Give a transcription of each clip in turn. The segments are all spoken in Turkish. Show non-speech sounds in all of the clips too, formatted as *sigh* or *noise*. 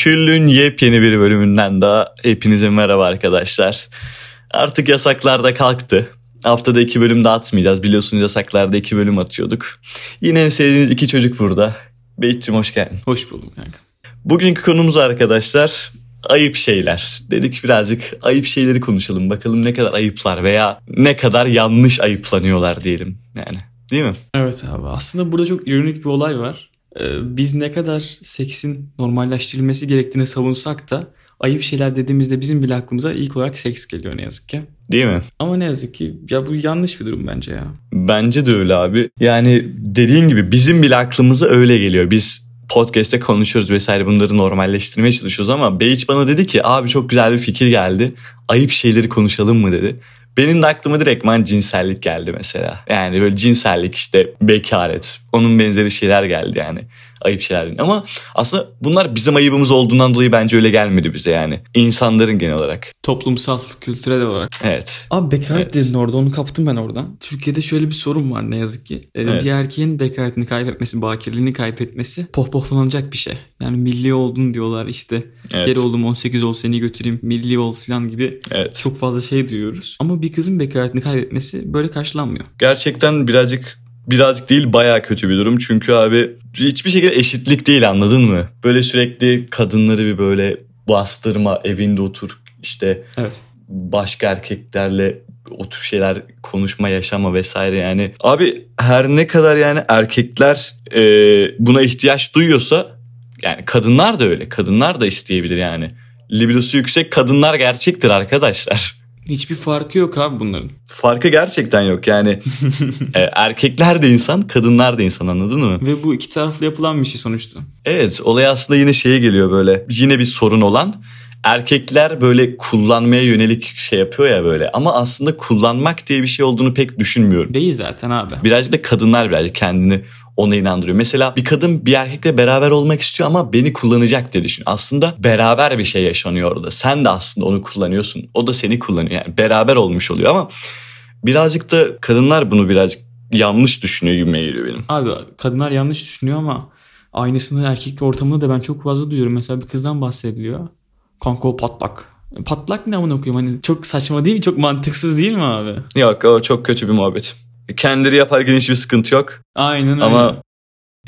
Küllün yepyeni bir bölümünden daha hepinize merhaba arkadaşlar. Artık yasaklar da kalktı. Haftada iki bölüm de atmayacağız. Biliyorsunuz yasaklarda iki bölüm atıyorduk. Yine en sevdiğiniz iki çocuk burada. Beyit'cim hoş geldin. Hoş buldum kanka. Bugünkü konumuz arkadaşlar ayıp şeyler. Dedik birazcık ayıp şeyleri konuşalım. Bakalım ne kadar ayıplar veya ne kadar yanlış ayıplanıyorlar diyelim. Yani değil mi? Evet abi aslında burada çok ironik bir olay var. Ee, biz ne kadar seksin normalleştirilmesi gerektiğini savunsak da ayıp şeyler dediğimizde bizim bile aklımıza ilk olarak seks geliyor ne yazık ki. Değil mi? Ama ne yazık ki ya bu yanlış bir durum bence ya. Bence de öyle abi. Yani dediğin gibi bizim bile aklımıza öyle geliyor. Biz podcast'te konuşuyoruz vesaire bunları normalleştirmeye çalışıyoruz ama Beyiç bana dedi ki abi çok güzel bir fikir geldi. Ayıp şeyleri konuşalım mı dedi. Benim de aklıma direktman cinsellik geldi mesela. Yani böyle cinsellik işte bekaret onun benzeri şeyler geldi yani. Ayıp şeyler değil. Ama aslında bunlar bizim ayıbımız olduğundan dolayı bence öyle gelmedi bize yani. İnsanların genel olarak. Toplumsal, kültürel olarak. Evet. Abi bekaret Evet. dedin orada onu kaptım ben oradan. Türkiye'de şöyle bir sorun var ne yazık ki. Ee, Evet. Bir erkeğin bekaretini kaybetmesi, bakirliğini kaybetmesi pohpohlanacak bir şey. Yani milli oldun diyorlar işte. Evet. Geri oldum 18 ol seni götüreyim milli ol falan gibi Evet. çok fazla şey duyuyoruz. Ama bir kızın bekaretini kaybetmesi böyle karşılanmıyor. gerçekten birazcık birazcık değil bayağı kötü bir durum. Çünkü abi hiçbir şekilde eşitlik değil anladın mı? Böyle sürekli kadınları bir böyle bastırma, evinde otur işte Evet. başka erkeklerle o tür şeyler konuşma, yaşama vesaire yani. Abi her ne kadar yani erkekler e, buna ihtiyaç duyuyorsa yani kadınlar da öyle. Kadınlar da isteyebilir yani. Libidosu yüksek kadınlar gerçektir arkadaşlar. Hiçbir farkı yok abi bunların. Farkı gerçekten yok yani. *laughs* e, erkekler de insan, kadınlar da insan anladın mı? Ve bu iki taraflı yapılan bir şey sonuçta. Evet olay aslında yine şeye geliyor böyle. Yine bir sorun olan erkekler böyle kullanmaya yönelik şey yapıyor ya böyle. Ama aslında kullanmak diye bir şey olduğunu pek düşünmüyorum. Değil zaten abi. Birazcık da kadınlar birazcık kendini ona inandırıyor. Mesela bir kadın bir erkekle beraber olmak istiyor ama beni kullanacak diye düşün. Aslında beraber bir şey yaşanıyor orada. Sen de aslında onu kullanıyorsun. O da seni kullanıyor. Yani beraber olmuş oluyor ama birazcık da kadınlar bunu birazcık yanlış düşünüyor gibime geliyor benim. Abi kadınlar yanlış düşünüyor ama aynısını erkek ortamında da ben çok fazla duyuyorum. Mesela bir kızdan bahsediliyor. Kanka o patlak. Patlak ne amına koyayım hani çok saçma değil mi? Çok mantıksız değil mi abi? Yok o çok kötü bir muhabbet. Kendileri yaparken hiçbir sıkıntı yok. Aynen öyle. Ama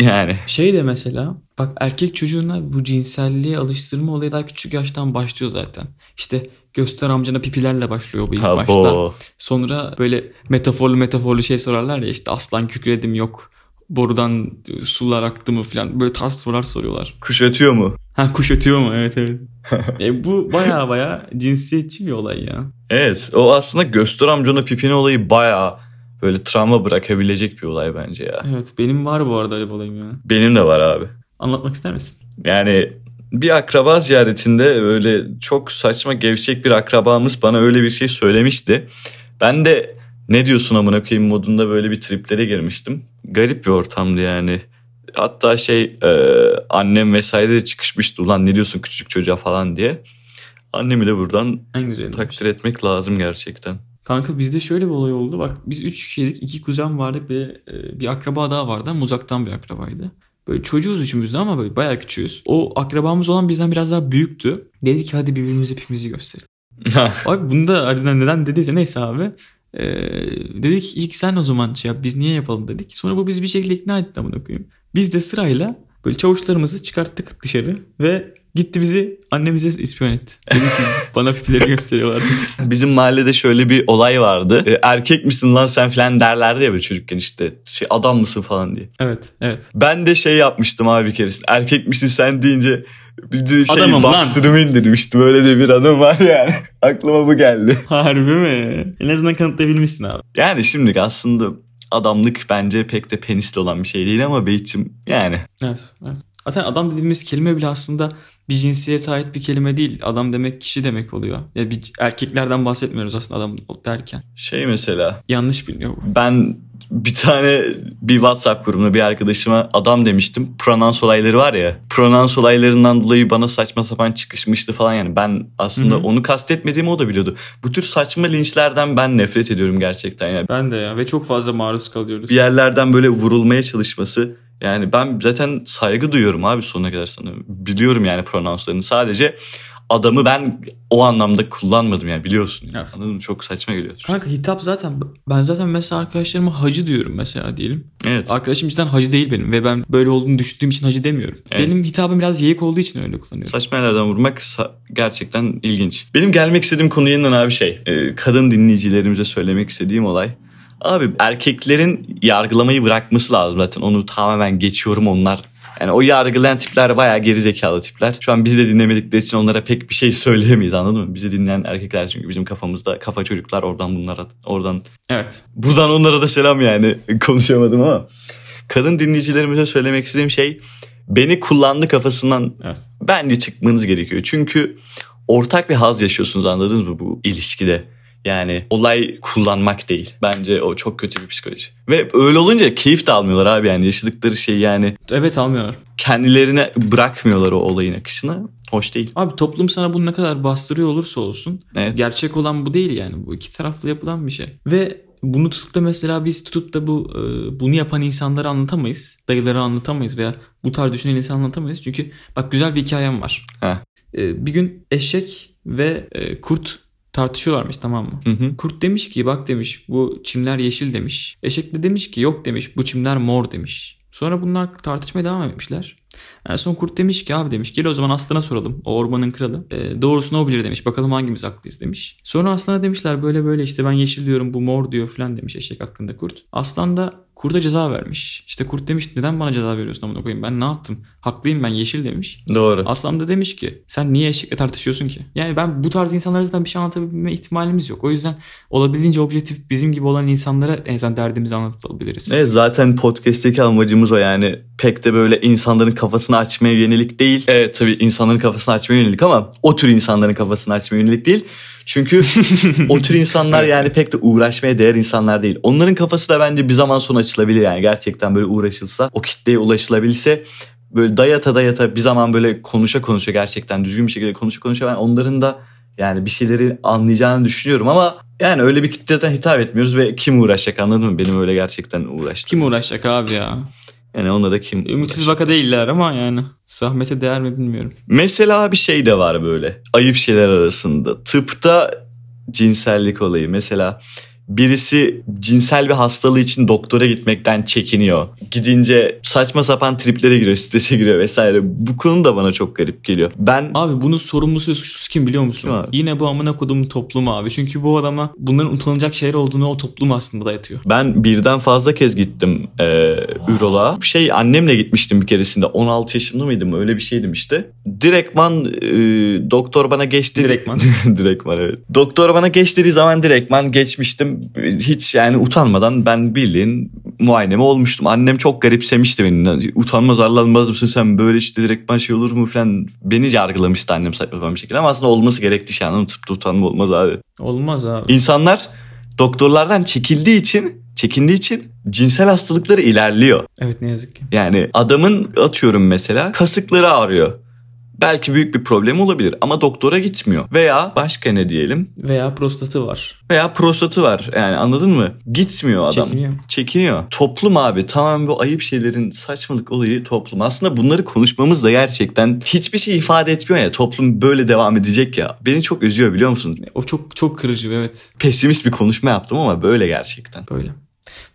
yani Şey de mesela bak erkek çocuğuna bu cinselliğe alıştırma olayı daha küçük yaştan başlıyor zaten. İşte göster amcana pipilerle başlıyor bu ilk ha, başta. Sonra böyle metaforlu metaforlu şey sorarlar ya işte aslan kükredim yok. Borudan sular aktı mı falan. Böyle tarz sorular soruyorlar. Kuş ötüyor mu? Ha kuş ötüyor mu? Evet evet. E, bu baya baya cinsiyetçi bir olay ya. Evet o aslında göster amcana pipini olayı bayağı böyle travma bırakabilecek bir olay bence ya. Evet benim var bu arada öyle bir olayım ya. Benim de var abi. Anlatmak ister misin? Yani bir akraba ziyaretinde öyle çok saçma gevşek bir akrabamız bana öyle bir şey söylemişti. Ben de ne diyorsun amına koyayım modunda böyle bir triplere girmiştim. Garip bir ortamdı yani. Hatta şey e, annem vesaire de çıkışmıştı ulan ne diyorsun küçük çocuğa falan diye. Annemi de buradan En güzeli. takdir etmek lazım gerçekten. Kanka bizde şöyle bir olay oldu. Bak biz üç kişiydik. iki kuzen vardı bir, de, e, bir akraba daha vardı ama uzaktan bir akrabaydı. Böyle çocuğuz üçümüzde ama böyle bayağı küçüğüz. O akrabamız olan bizden biraz daha büyüktü. Dedi ki hadi birbirimize pipimizi gösterelim. *laughs* Abi bunu da harbiden neden dediyse neyse abi. Ee, dedik ilk sen o zaman şey yap biz niye yapalım dedik. Sonra bu bizi bir şekilde ikna etti amına koyayım. Biz de sırayla böyle çavuşlarımızı çıkarttık dışarı ve gitti bizi annemize ispiyon etti. Dedi ki *laughs* bana pipileri gösteriyorlar dedi. *laughs* Bizim mahallede şöyle bir olay vardı. E, erkek misin lan sen falan derlerdi ya böyle çocukken işte şey adam mısın falan diye. Evet evet. Ben de şey yapmıştım abi bir keresinde. Erkek misin sen deyince bir de şey Adamım lan. boxer'ımı indirmiştim. Öyle de bir anım var yani. *laughs* Aklıma bu geldi. Harbi mi? En azından kanıtlayabilmişsin abi. Yani şimdi aslında adamlık bence pek de penisli olan bir şey değil ama Beyt'cim yani. Evet, evet. Zaten adam dediğimiz kelime bile aslında bir cinsiyete ait bir kelime değil. Adam demek kişi demek oluyor. Ya bir erkeklerden bahsetmiyoruz aslında adam derken. Şey mesela Yanlış biliniyor bu. ben bir tane bir WhatsApp grubunda bir arkadaşıma adam demiştim. Pronans olayları var ya. Pronans olaylarından dolayı bana saçma sapan çıkışmıştı falan yani. Ben aslında Hı hı. onu kastetmediğimi o da biliyordu. Bu tür saçma linçlerden ben nefret ediyorum gerçekten yani. Ben de ya ve çok fazla maruz kalıyoruz. Bir yerlerden böyle vurulmaya çalışması Yani ben zaten saygı duyuyorum abi sonuna kadar sana. Biliyorum yani pronounslarını. Sadece adamı ben o anlamda kullanmadım yani biliyorsun. Evet. Anladın mı? Çok saçma geliyor. Kanka hitap zaten ben zaten mesela arkadaşlarıma hacı diyorum mesela diyelim. Evet. Arkadaşım cidden hacı değil benim ve ben böyle olduğunu düşündüğüm için hacı demiyorum. Evet. Benim hitabım biraz yeyik olduğu için öyle kullanıyorum. Saçma yerlerden vurmak gerçekten ilginç. Benim gelmek istediğim konu yeniden abi şey. e, kadın dinleyicilerimize söylemek istediğim olay. Abi erkeklerin yargılamayı bırakması lazım zaten. Onu tamamen geçiyorum onlar. Yani o yargılayan tipler bayağı gerizekalı tipler. Şu an bizi de dinlemedikleri için onlara pek bir şey *laughs* söyleyemeyiz anladın mı? Bizi dinleyen erkekler çünkü bizim kafamızda kafa çocuklar oradan bunlara oradan Evet. Buradan onlara da selam yani. *laughs* Konuşamadım ama. Kadın dinleyicilerimize söylemek istediğim şey beni kullandı kafasından Evet. bence çıkmanız gerekiyor. Çünkü ortak bir haz yaşıyorsunuz anladınız mı bu ilişkide? Yani olay kullanmak değil. Bence o çok kötü bir psikoloji. Ve öyle olunca keyif de almıyorlar abi yani yaşadıkları şey yani Evet almıyorlar. kendilerine bırakmıyorlar o olayın akışına. Hoş değil. Abi toplum sana bunu ne kadar bastırıyor olursa olsun Evet. gerçek olan bu değil yani. Bu iki taraflı yapılan bir şey. Ve bunu tutup da mesela biz tutup da bu e, bunu yapan insanları anlatamayız. Dayıları anlatamayız veya bu tarz düşünen insanı anlatamayız. Çünkü bak güzel bir hikayem var. Heh. E, bir gün eşek ve e, kurt tartışıyorlarmış tamam mı? Hı hı. Kurt demiş ki bak demiş bu çimler yeşil demiş. Eşek de demiş ki yok demiş bu çimler mor demiş. Sonra bunlar tartışmaya devam etmişler. En son kurt demiş ki abi demiş gel o zaman aslana soralım. O ormanın kralı. E, doğrusunu o bilir demiş. Bakalım hangimiz haklıyız demiş. Sonra aslana demişler böyle böyle işte ben yeşil diyorum bu mor diyor falan demiş eşek hakkında kurt. Aslan da kurda ceza vermiş. İşte kurt demiş neden bana ceza veriyorsun amına koyayım ben ne yaptım? Haklıyım ben yeşil demiş. Doğru. Aslan da demiş ki sen niye eşekle tartışıyorsun ki? Yani ben bu tarz insanlara zaten bir şey anlatabilme ihtimalimiz yok. O yüzden olabildiğince objektif bizim gibi olan insanlara en azından derdimizi anlatabiliriz. Evet zaten podcast'teki amacımız o yani. Pek de böyle insanların kafasını açmaya yönelik değil. Evet tabii insanların kafasını açmaya yönelik ama o tür insanların kafasını açmaya yönelik değil. Çünkü o tür insanlar yani pek de uğraşmaya değer insanlar değil. Onların kafası da bence bir zaman sonra açılabilir yani. Gerçekten böyle uğraşılsa, o kitleye ulaşılabilse böyle dayata dayata bir zaman böyle konuşa konuşa gerçekten düzgün bir şekilde konuşa konuşa ben onların da yani bir şeyleri anlayacağını düşünüyorum ama yani öyle bir kitleden hitap etmiyoruz ve kim uğraşacak anladın mı? Benim öyle gerçekten uğraştım. Kim uğraşacak abi ya? Yani onunla da kim Ümitsiz vaka değiller ama yani. Zahmete değer mi bilmiyorum. Mesela bir şey de var böyle ayıp şeyler arasında. Tıpta cinsellik olayı mesela birisi cinsel bir hastalığı için doktora gitmekten çekiniyor. Gidince saçma sapan triplere giriyor, strese giriyor vesaire. Bu konu da bana çok garip geliyor. Ben Abi bunun sorumlusu ve suçlusu kim biliyor musun? Kim abi? Yine bu amına kodumun toplumu abi. Çünkü bu adama bunların utanılacak şeyler olduğunu o toplum aslında dayatıyor. ben birden fazla kez gittim e, üroloğa. Şey annemle gitmiştim bir keresinde. 16 yaşında mıydım? Öyle bir şeydim işte. Direktman e, doktor bana geçti. Direktman. *laughs* direktman evet. Doktor bana geç dediği zaman direktman geçmiştim. Hiç yani utanmadan ben bildiğin muayeneme olmuştum. Annem çok garipsemişti beni. Utanmaz arlanmaz mısın sen böyle işte direktman şey olur mu falan. Beni yargılamıştı annem saçma sapan bir şekilde. Ama aslında olması gerektiği şey? Tıpta utanma olmaz abi. Olmaz abi. İnsanlar doktorlardan çekildiği için çekindiği için cinsel hastalıkları ilerliyor. Evet ne yazık ki. Yani adamın atıyorum mesela kasıkları ağrıyor. Belki büyük bir problem olabilir ama doktora gitmiyor. Veya başka ne diyelim? Veya prostatı var. Veya prostatı var. Yani anladın mı? Gitmiyor adam. Çekiniyor. Çekiniyor. Toplum abi tamamen bu ayıp şeylerin saçmalık olayı toplum. Aslında bunları konuşmamız da gerçekten hiçbir şey ifade etmiyor ya. Toplum böyle devam edecek ya. Beni çok üzüyor biliyor musun? O çok çok kırıcı evet. Pesimist bir konuşma yaptım ama böyle gerçekten. Böyle.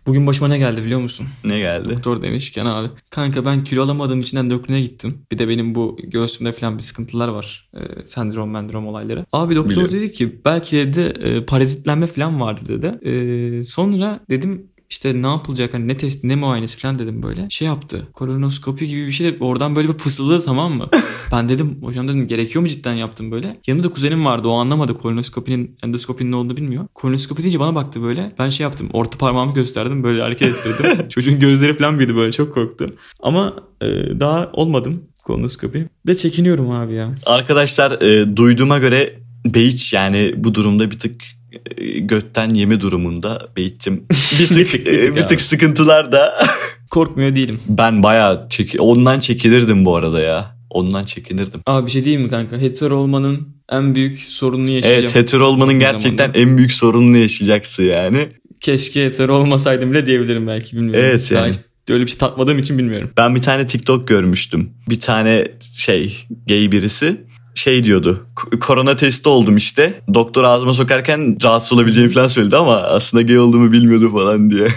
Bugün başıma ne geldi biliyor musun? Ne geldi? Doktor demişken abi. Kanka ben kilo alamadığım için endokrine gittim. Bir de benim bu göğsümde falan bir sıkıntılar var. Ee, sendrom mendrom olayları. Abi doktor Biliyorum. dedi ki belki dedi e, parazitlenme falan vardı dedi. Ee, sonra dedim işte ne yapılacak hani ne test ne muayenesi falan dedim böyle. Şey yaptı. Kolonoskopi gibi bir şey de oradan böyle bir fısıldadı tamam mı? *laughs* ben dedim hocam dedim gerekiyor mu cidden yaptım böyle. Yanımda kuzenim vardı o anlamadı kolonoskopinin endoskopinin ne olduğunu bilmiyor. Kolonoskopi deyince bana baktı böyle. Ben şey yaptım orta parmağımı gösterdim böyle hareket ettirdim. *laughs* Çocuğun gözleri falan büyüdü böyle çok korktu. Ama e, daha olmadım kolonoskopi. De çekiniyorum abi ya. Arkadaşlar e, duyduğuma göre Beyiç yani bu durumda bir tık götten yeme durumunda Beyit'cim bir tık, Bir tık, *laughs* sıkıntılar da Korkmuyor değilim. ben bayağı çek ondan çekinirdim bu arada ya. Ondan çekinirdim. Abi bir şey diyeyim mi kanka? Hetero olmanın en büyük sorununu yaşayacağım. Evet hetero olmanın gerçekten zamanda. en büyük sorununu yaşayacaksın yani. Keşke hetero olmasaydım bile diyebilirim belki bilmiyorum. Evet Daha yani. hiç Öyle bir şey tatmadığım için bilmiyorum. Ben bir tane TikTok görmüştüm. Bir tane şey gay birisi şey diyordu. "K- Korona testi oldum işte. Doktor ağzıma sokarken rahatsız olabileceğimi falan söyledi ama aslında gay olduğumu bilmiyordu falan diye.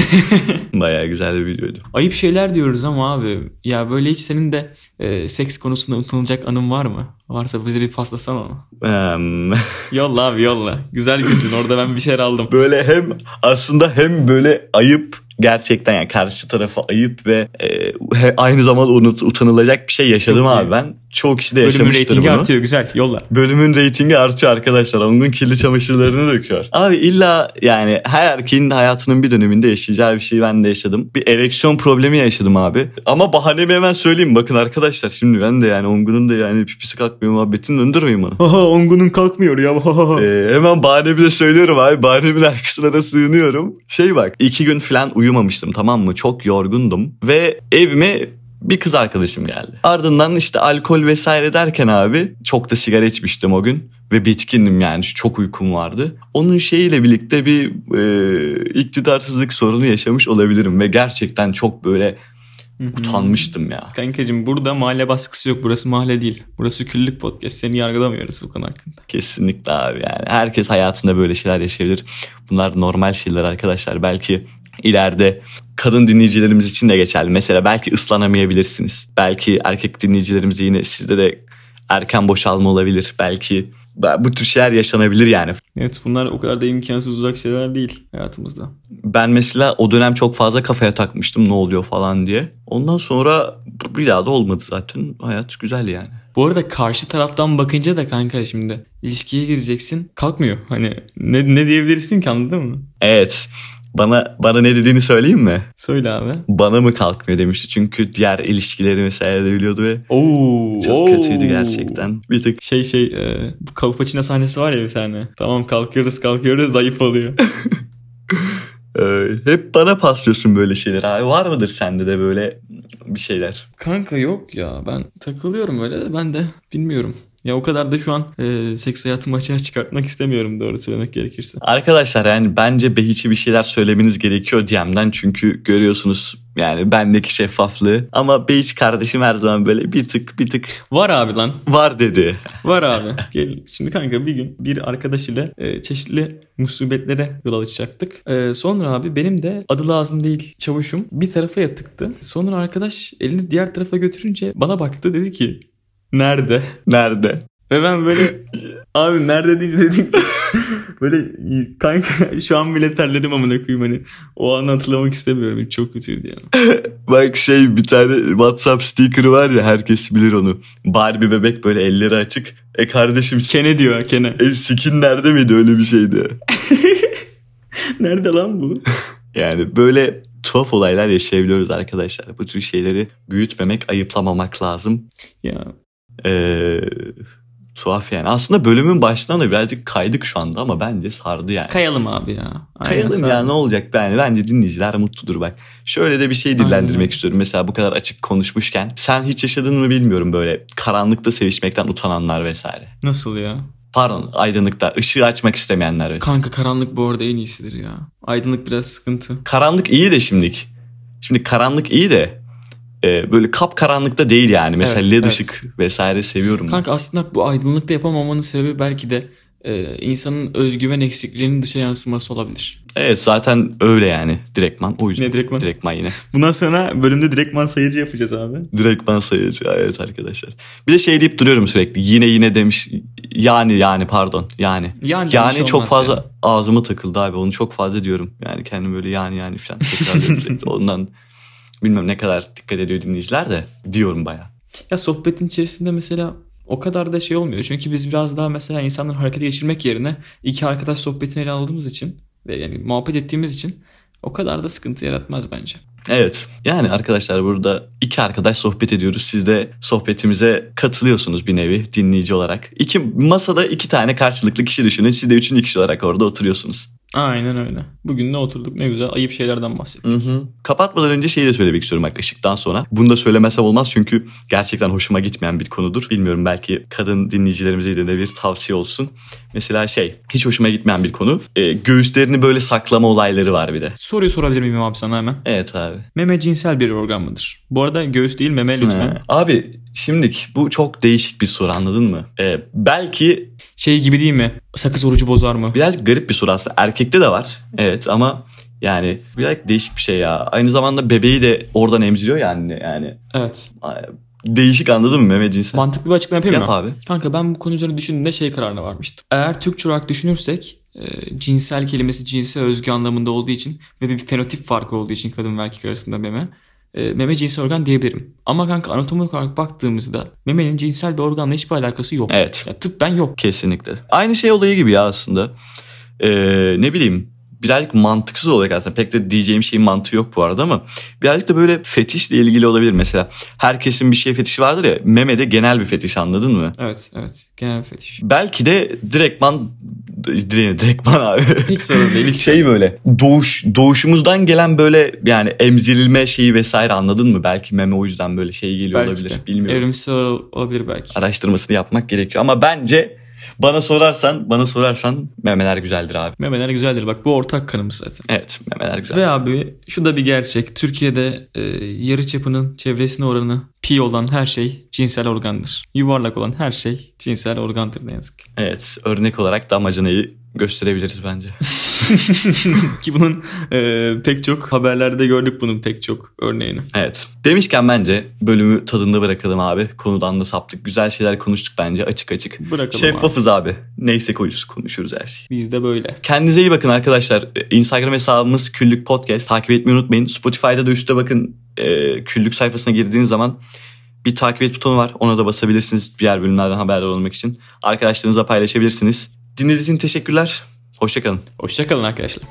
*laughs* Bayağı güzel bir videoydu. Ayıp şeyler diyoruz ama abi ya böyle hiç senin de e, seks konusunda unutulacak anın var mı? Varsa bize bir paslasana onu. *laughs* Yolla abi yolla. Güzel güldün orada ben bir şeyler aldım. böyle hem aslında hem böyle ayıp gerçekten yani karşı tarafa ayıp ve e, *laughs* aynı zamanda unut, utanılacak bir şey yaşadım Çok iyi. abi ben. Çoğu kişi de Bölümün yaşamıştır reytingi bunu. artıyor güzel yolla. Bölümün reytingi artıyor arkadaşlar. Ongun kirli çamaşırlarını döküyor. Abi illa yani her erkeğin hayatının bir döneminde yaşayacağı bir şey ben de yaşadım. Bir ereksiyon problemi yaşadım abi. Ama bahanemi hemen söyleyeyim. Bakın arkadaşlar şimdi ben de yani Ongun'un da yani pipisi kalkmıyor muhabbetini döndürmeyin bana. Haha Ongun'un kalkmıyor ya. *laughs* Ee, hemen bahanemi de söylüyorum abi. Bahanemin arkasına da sığınıyorum. Şey bak iki gün falan uyumamıştım tamam mı? Çok yorgundum. Ve evime bir kız arkadaşım geldi. Ardından işte alkol vesaire derken abi çok da sigara içmiştim o gün. Ve bitkindim yani çok uykum vardı. Onun şeyiyle birlikte bir e, iktidarsızlık sorunu yaşamış olabilirim. Ve gerçekten çok böyle utanmıştım ya. Kankacığım burada mahalle baskısı yok. Burası mahalle değil. Burası küllük podcast. Seni yargılamıyoruz bu konu hakkında. Kesinlikle abi yani. Herkes hayatında böyle şeyler yaşayabilir. Bunlar normal şeyler arkadaşlar. Belki ileride kadın dinleyicilerimiz için de geçerli. Mesela belki ıslanamayabilirsiniz. Belki erkek dinleyicilerimize yine sizde de erken boşalma olabilir. Belki bu tür şeyler yaşanabilir yani. Evet bunlar o kadar da imkansız uzak şeyler değil hayatımızda. Ben mesela o dönem çok fazla kafaya takmıştım ne oluyor falan diye. Ondan sonra bir daha da olmadı zaten. Hayat güzel yani. Bu arada karşı taraftan bakınca da kanka şimdi ilişkiye gireceksin kalkmıyor. Hani ne, ne diyebilirsin ki anladın mı? Evet. Bana bana ne dediğini söyleyeyim mi? Söyle abi. bana mı kalkmıyor demişti. Çünkü diğer ilişkileri mesela de biliyordu ve Oo, çok oo. kötüydü gerçekten. Bir tık Şey şey e, bu kalıpaçina sahnesi var ya bir tane. Tamam kalkıyoruz kalkıyoruz zayıf oluyor. *laughs* e, hep bana paslıyorsun böyle şeyler abi. Var mıdır sende de böyle bir şeyler? Kanka yok ya ben takılıyorum öyle de ben de bilmiyorum. Ya o kadar da şu an e, seks hayatımı açığa çıkartmak istemiyorum doğru söylemek gerekirse. Arkadaşlar yani bence Behiç'e bir şeyler söylemeniz gerekiyor DM'den. Çünkü görüyorsunuz yani bendeki şeffaflığı. Ama Behiç kardeşim her zaman böyle bir tık bir tık Var abi lan. var dedi. Var abi. Gel. Şimdi kanka bir gün bir arkadaş ile e, çeşitli musibetlere yol açacaktık. E, sonra abi benim de adı lazım değil çavuşum bir tarafa yatıktı. Sonra arkadaş elini diğer tarafa götürünce bana baktı dedi ki nerede? Nerede? Ve ben böyle abi nerede değil dedim. *laughs* böyle kanka şu an bile terledim amına koyayım hani o anı hatırlamak istemiyorum. Çok kötüydü yani. *laughs* Bak şey bir tane WhatsApp sticker'ı var ya herkes bilir onu. Barbie bebek böyle elleri açık. E kardeşim Kene diyor Kene. e, skin nerede miydi öyle bir şeydi. *laughs* Nerede lan bu? Yani böyle tuhaf olaylar yaşayabiliyoruz arkadaşlar. Bu tür şeyleri büyütmemek, ayıplamamak lazım. Ya Ee, tuhaf yani. Aslında bölümün başından da birazcık kaydık şu anda ama bence sardı yani. kayalım abi ya. Aynen, Kayalım sağ- ya ne olacak yani bence dinleyiciler mutludur bak. Şöyle de bir şey Aynen dillendirmek öyle. istiyorum. Mesela bu kadar açık konuşmuşken sen hiç yaşadın mı bilmiyorum böyle karanlıkta sevişmekten utananlar vesaire. Nasıl ya? Pardon aydınlıkta ışığı açmak istemeyenler vesaire. Kanka karanlık bu arada en iyisidir ya. Aydınlık biraz sıkıntı. karanlık iyi de şimdilik. Şimdi karanlık iyi de e, böyle kap karanlıkta değil yani. Mesela Evet, led evet. ışık vesaire seviyorum. ben. Kanka aslında bu aydınlıkta yapamamanın sebebi belki de e, insanın özgüven eksikliğinin dışa yansıması olabilir. Evet zaten öyle yani direktman o yüzden. Ne direktman? Direktman yine. Bundan sonra bölümde direktman sayıcı yapacağız abi. Direktman sayıcı evet arkadaşlar. Bir de şey deyip duruyorum sürekli. Yine yine demiş. Yani yani pardon yani. Yani, Yani çok fazla yani. ağzıma takıldı abi. Onu çok fazla diyorum. Yani kendim böyle yani yani falan tekrarlıyorum *laughs* sürekli. Ondan bilmem ne kadar dikkat ediyor dinleyiciler de diyorum baya. Ya sohbetin içerisinde mesela o kadar da şey olmuyor. Çünkü biz biraz daha mesela insanları harekete geçirmek yerine iki arkadaş sohbetini ele aldığımız için ve yani muhabbet ettiğimiz için o kadar da sıkıntı yaratmaz bence. Evet. Yani arkadaşlar burada iki arkadaş sohbet ediyoruz. Siz de sohbetimize katılıyorsunuz bir nevi dinleyici olarak. İki masada iki tane karşılıklı kişi düşünün. Siz de üçüncü kişi olarak orada oturuyorsunuz. Aynen öyle. Bugün ne oturduk ne güzel ayıp şeylerden bahsettik. Hı hı. Kapatmadan önce şeyi de söylemek istiyorum bak ışıktan sonra. Bunu da söylemesem olmaz çünkü gerçekten hoşuma gitmeyen bir konudur. Bilmiyorum belki kadın dinleyicilerimize de bir tavsiye olsun. Mesela şey hiç hoşuma gitmeyen bir konu. Ee, göğüslerini böyle saklama olayları var bir de. Soruyu sorabilir miyim abi sana hemen? Evet abi. Meme cinsel bir organ mıdır? Bu arada göğüs değil meme lütfen. Ha. Abi şimdilik bu çok değişik bir soru anladın mı? Ee, belki Şey gibi değil mi? Sakız orucu bozar mı? birazcık garip bir soru aslında. Erkekte de var. Evet ama yani birazcık değişik bir şey ya. Aynı zamanda bebeği de oradan emziriyor yani. Yani Evet. değişik anladın mı meme cinsel? Mantıklı bir açıklama yapayım Yap mı? abi. Kanka ben bu konu üzerine düşündüğümde şey kararına varmıştım. Eğer Türkçe olarak düşünürsek e, cinsel kelimesi cinse özgü anlamında olduğu için ve bir fenotip farkı olduğu için kadın ve erkek arasında meme e, meme cinsel organ diyebilirim. Ama kanka anatomik olarak baktığımızda memenin cinsel bir organla hiçbir alakası yok. Evet. Ya, tıbben yok. Kesinlikle. Aynı şey olayı gibi ya aslında. Ee, ne bileyim birazcık mantıksız olarak aslında pek de diyeceğim şeyin mantığı yok bu arada ama birazcık da böyle fetişle ilgili olabilir. Mesela herkesin bir şey fetişi vardır ya memede genel bir fetiş anladın mı? Evet evet genel bir fetiş. Belki de direktman dire- direktman abi. Hiç sorun değil. Hiç *laughs* şey böyle doğuş doğuşumuzdan gelen böyle yani emzirilme şeyi vesaire anladın mı? Belki meme o yüzden böyle şey geliyor Belki olabilir. de. Bilmiyorum. Evrimsel olabilir belki. Araştırmasını yapmak gerekiyor ama bence bana sorarsan bana sorarsan memeler güzeldir abi. Memeler güzeldir. Bak bu ortak kanımız zaten. Evet memeler güzel. Ve abi şu da bir gerçek. Türkiye'de e, yarı çapının çevresine oranı pi olan her şey cinsel organdır. Yuvarlak olan her şey cinsel organdır ne yazık ki. Evet örnek olarak damacanayı gösterebiliriz bence. *laughs* *laughs* Ki bunun e, pek çok haberlerde gördük bunun pek çok örneğini. Evet. Demişken bence bölümü tadında bırakalım abi. Konudan da saptık. Güzel şeyler konuştuk bence açık açık. Bırakalım abi. Şeffafız abi. Neyse koyuz konuşuruz her şeyi. Biz de böyle. Kendinize iyi bakın arkadaşlar. Instagram hesabımız Küllük Podcast. Takip etmeyi unutmayın. Spotify'da da üstte bakın e, Küllük sayfasına girdiğiniz zaman bir takip et butonu var. Ona da basabilirsiniz diğer bölümlerden haberdar olmak için. Arkadaşlarınızla paylaşabilirsiniz. Dinlediğiniz için teşekkürler. Hoşçakalın. Hoşçakalın arkadaşlar.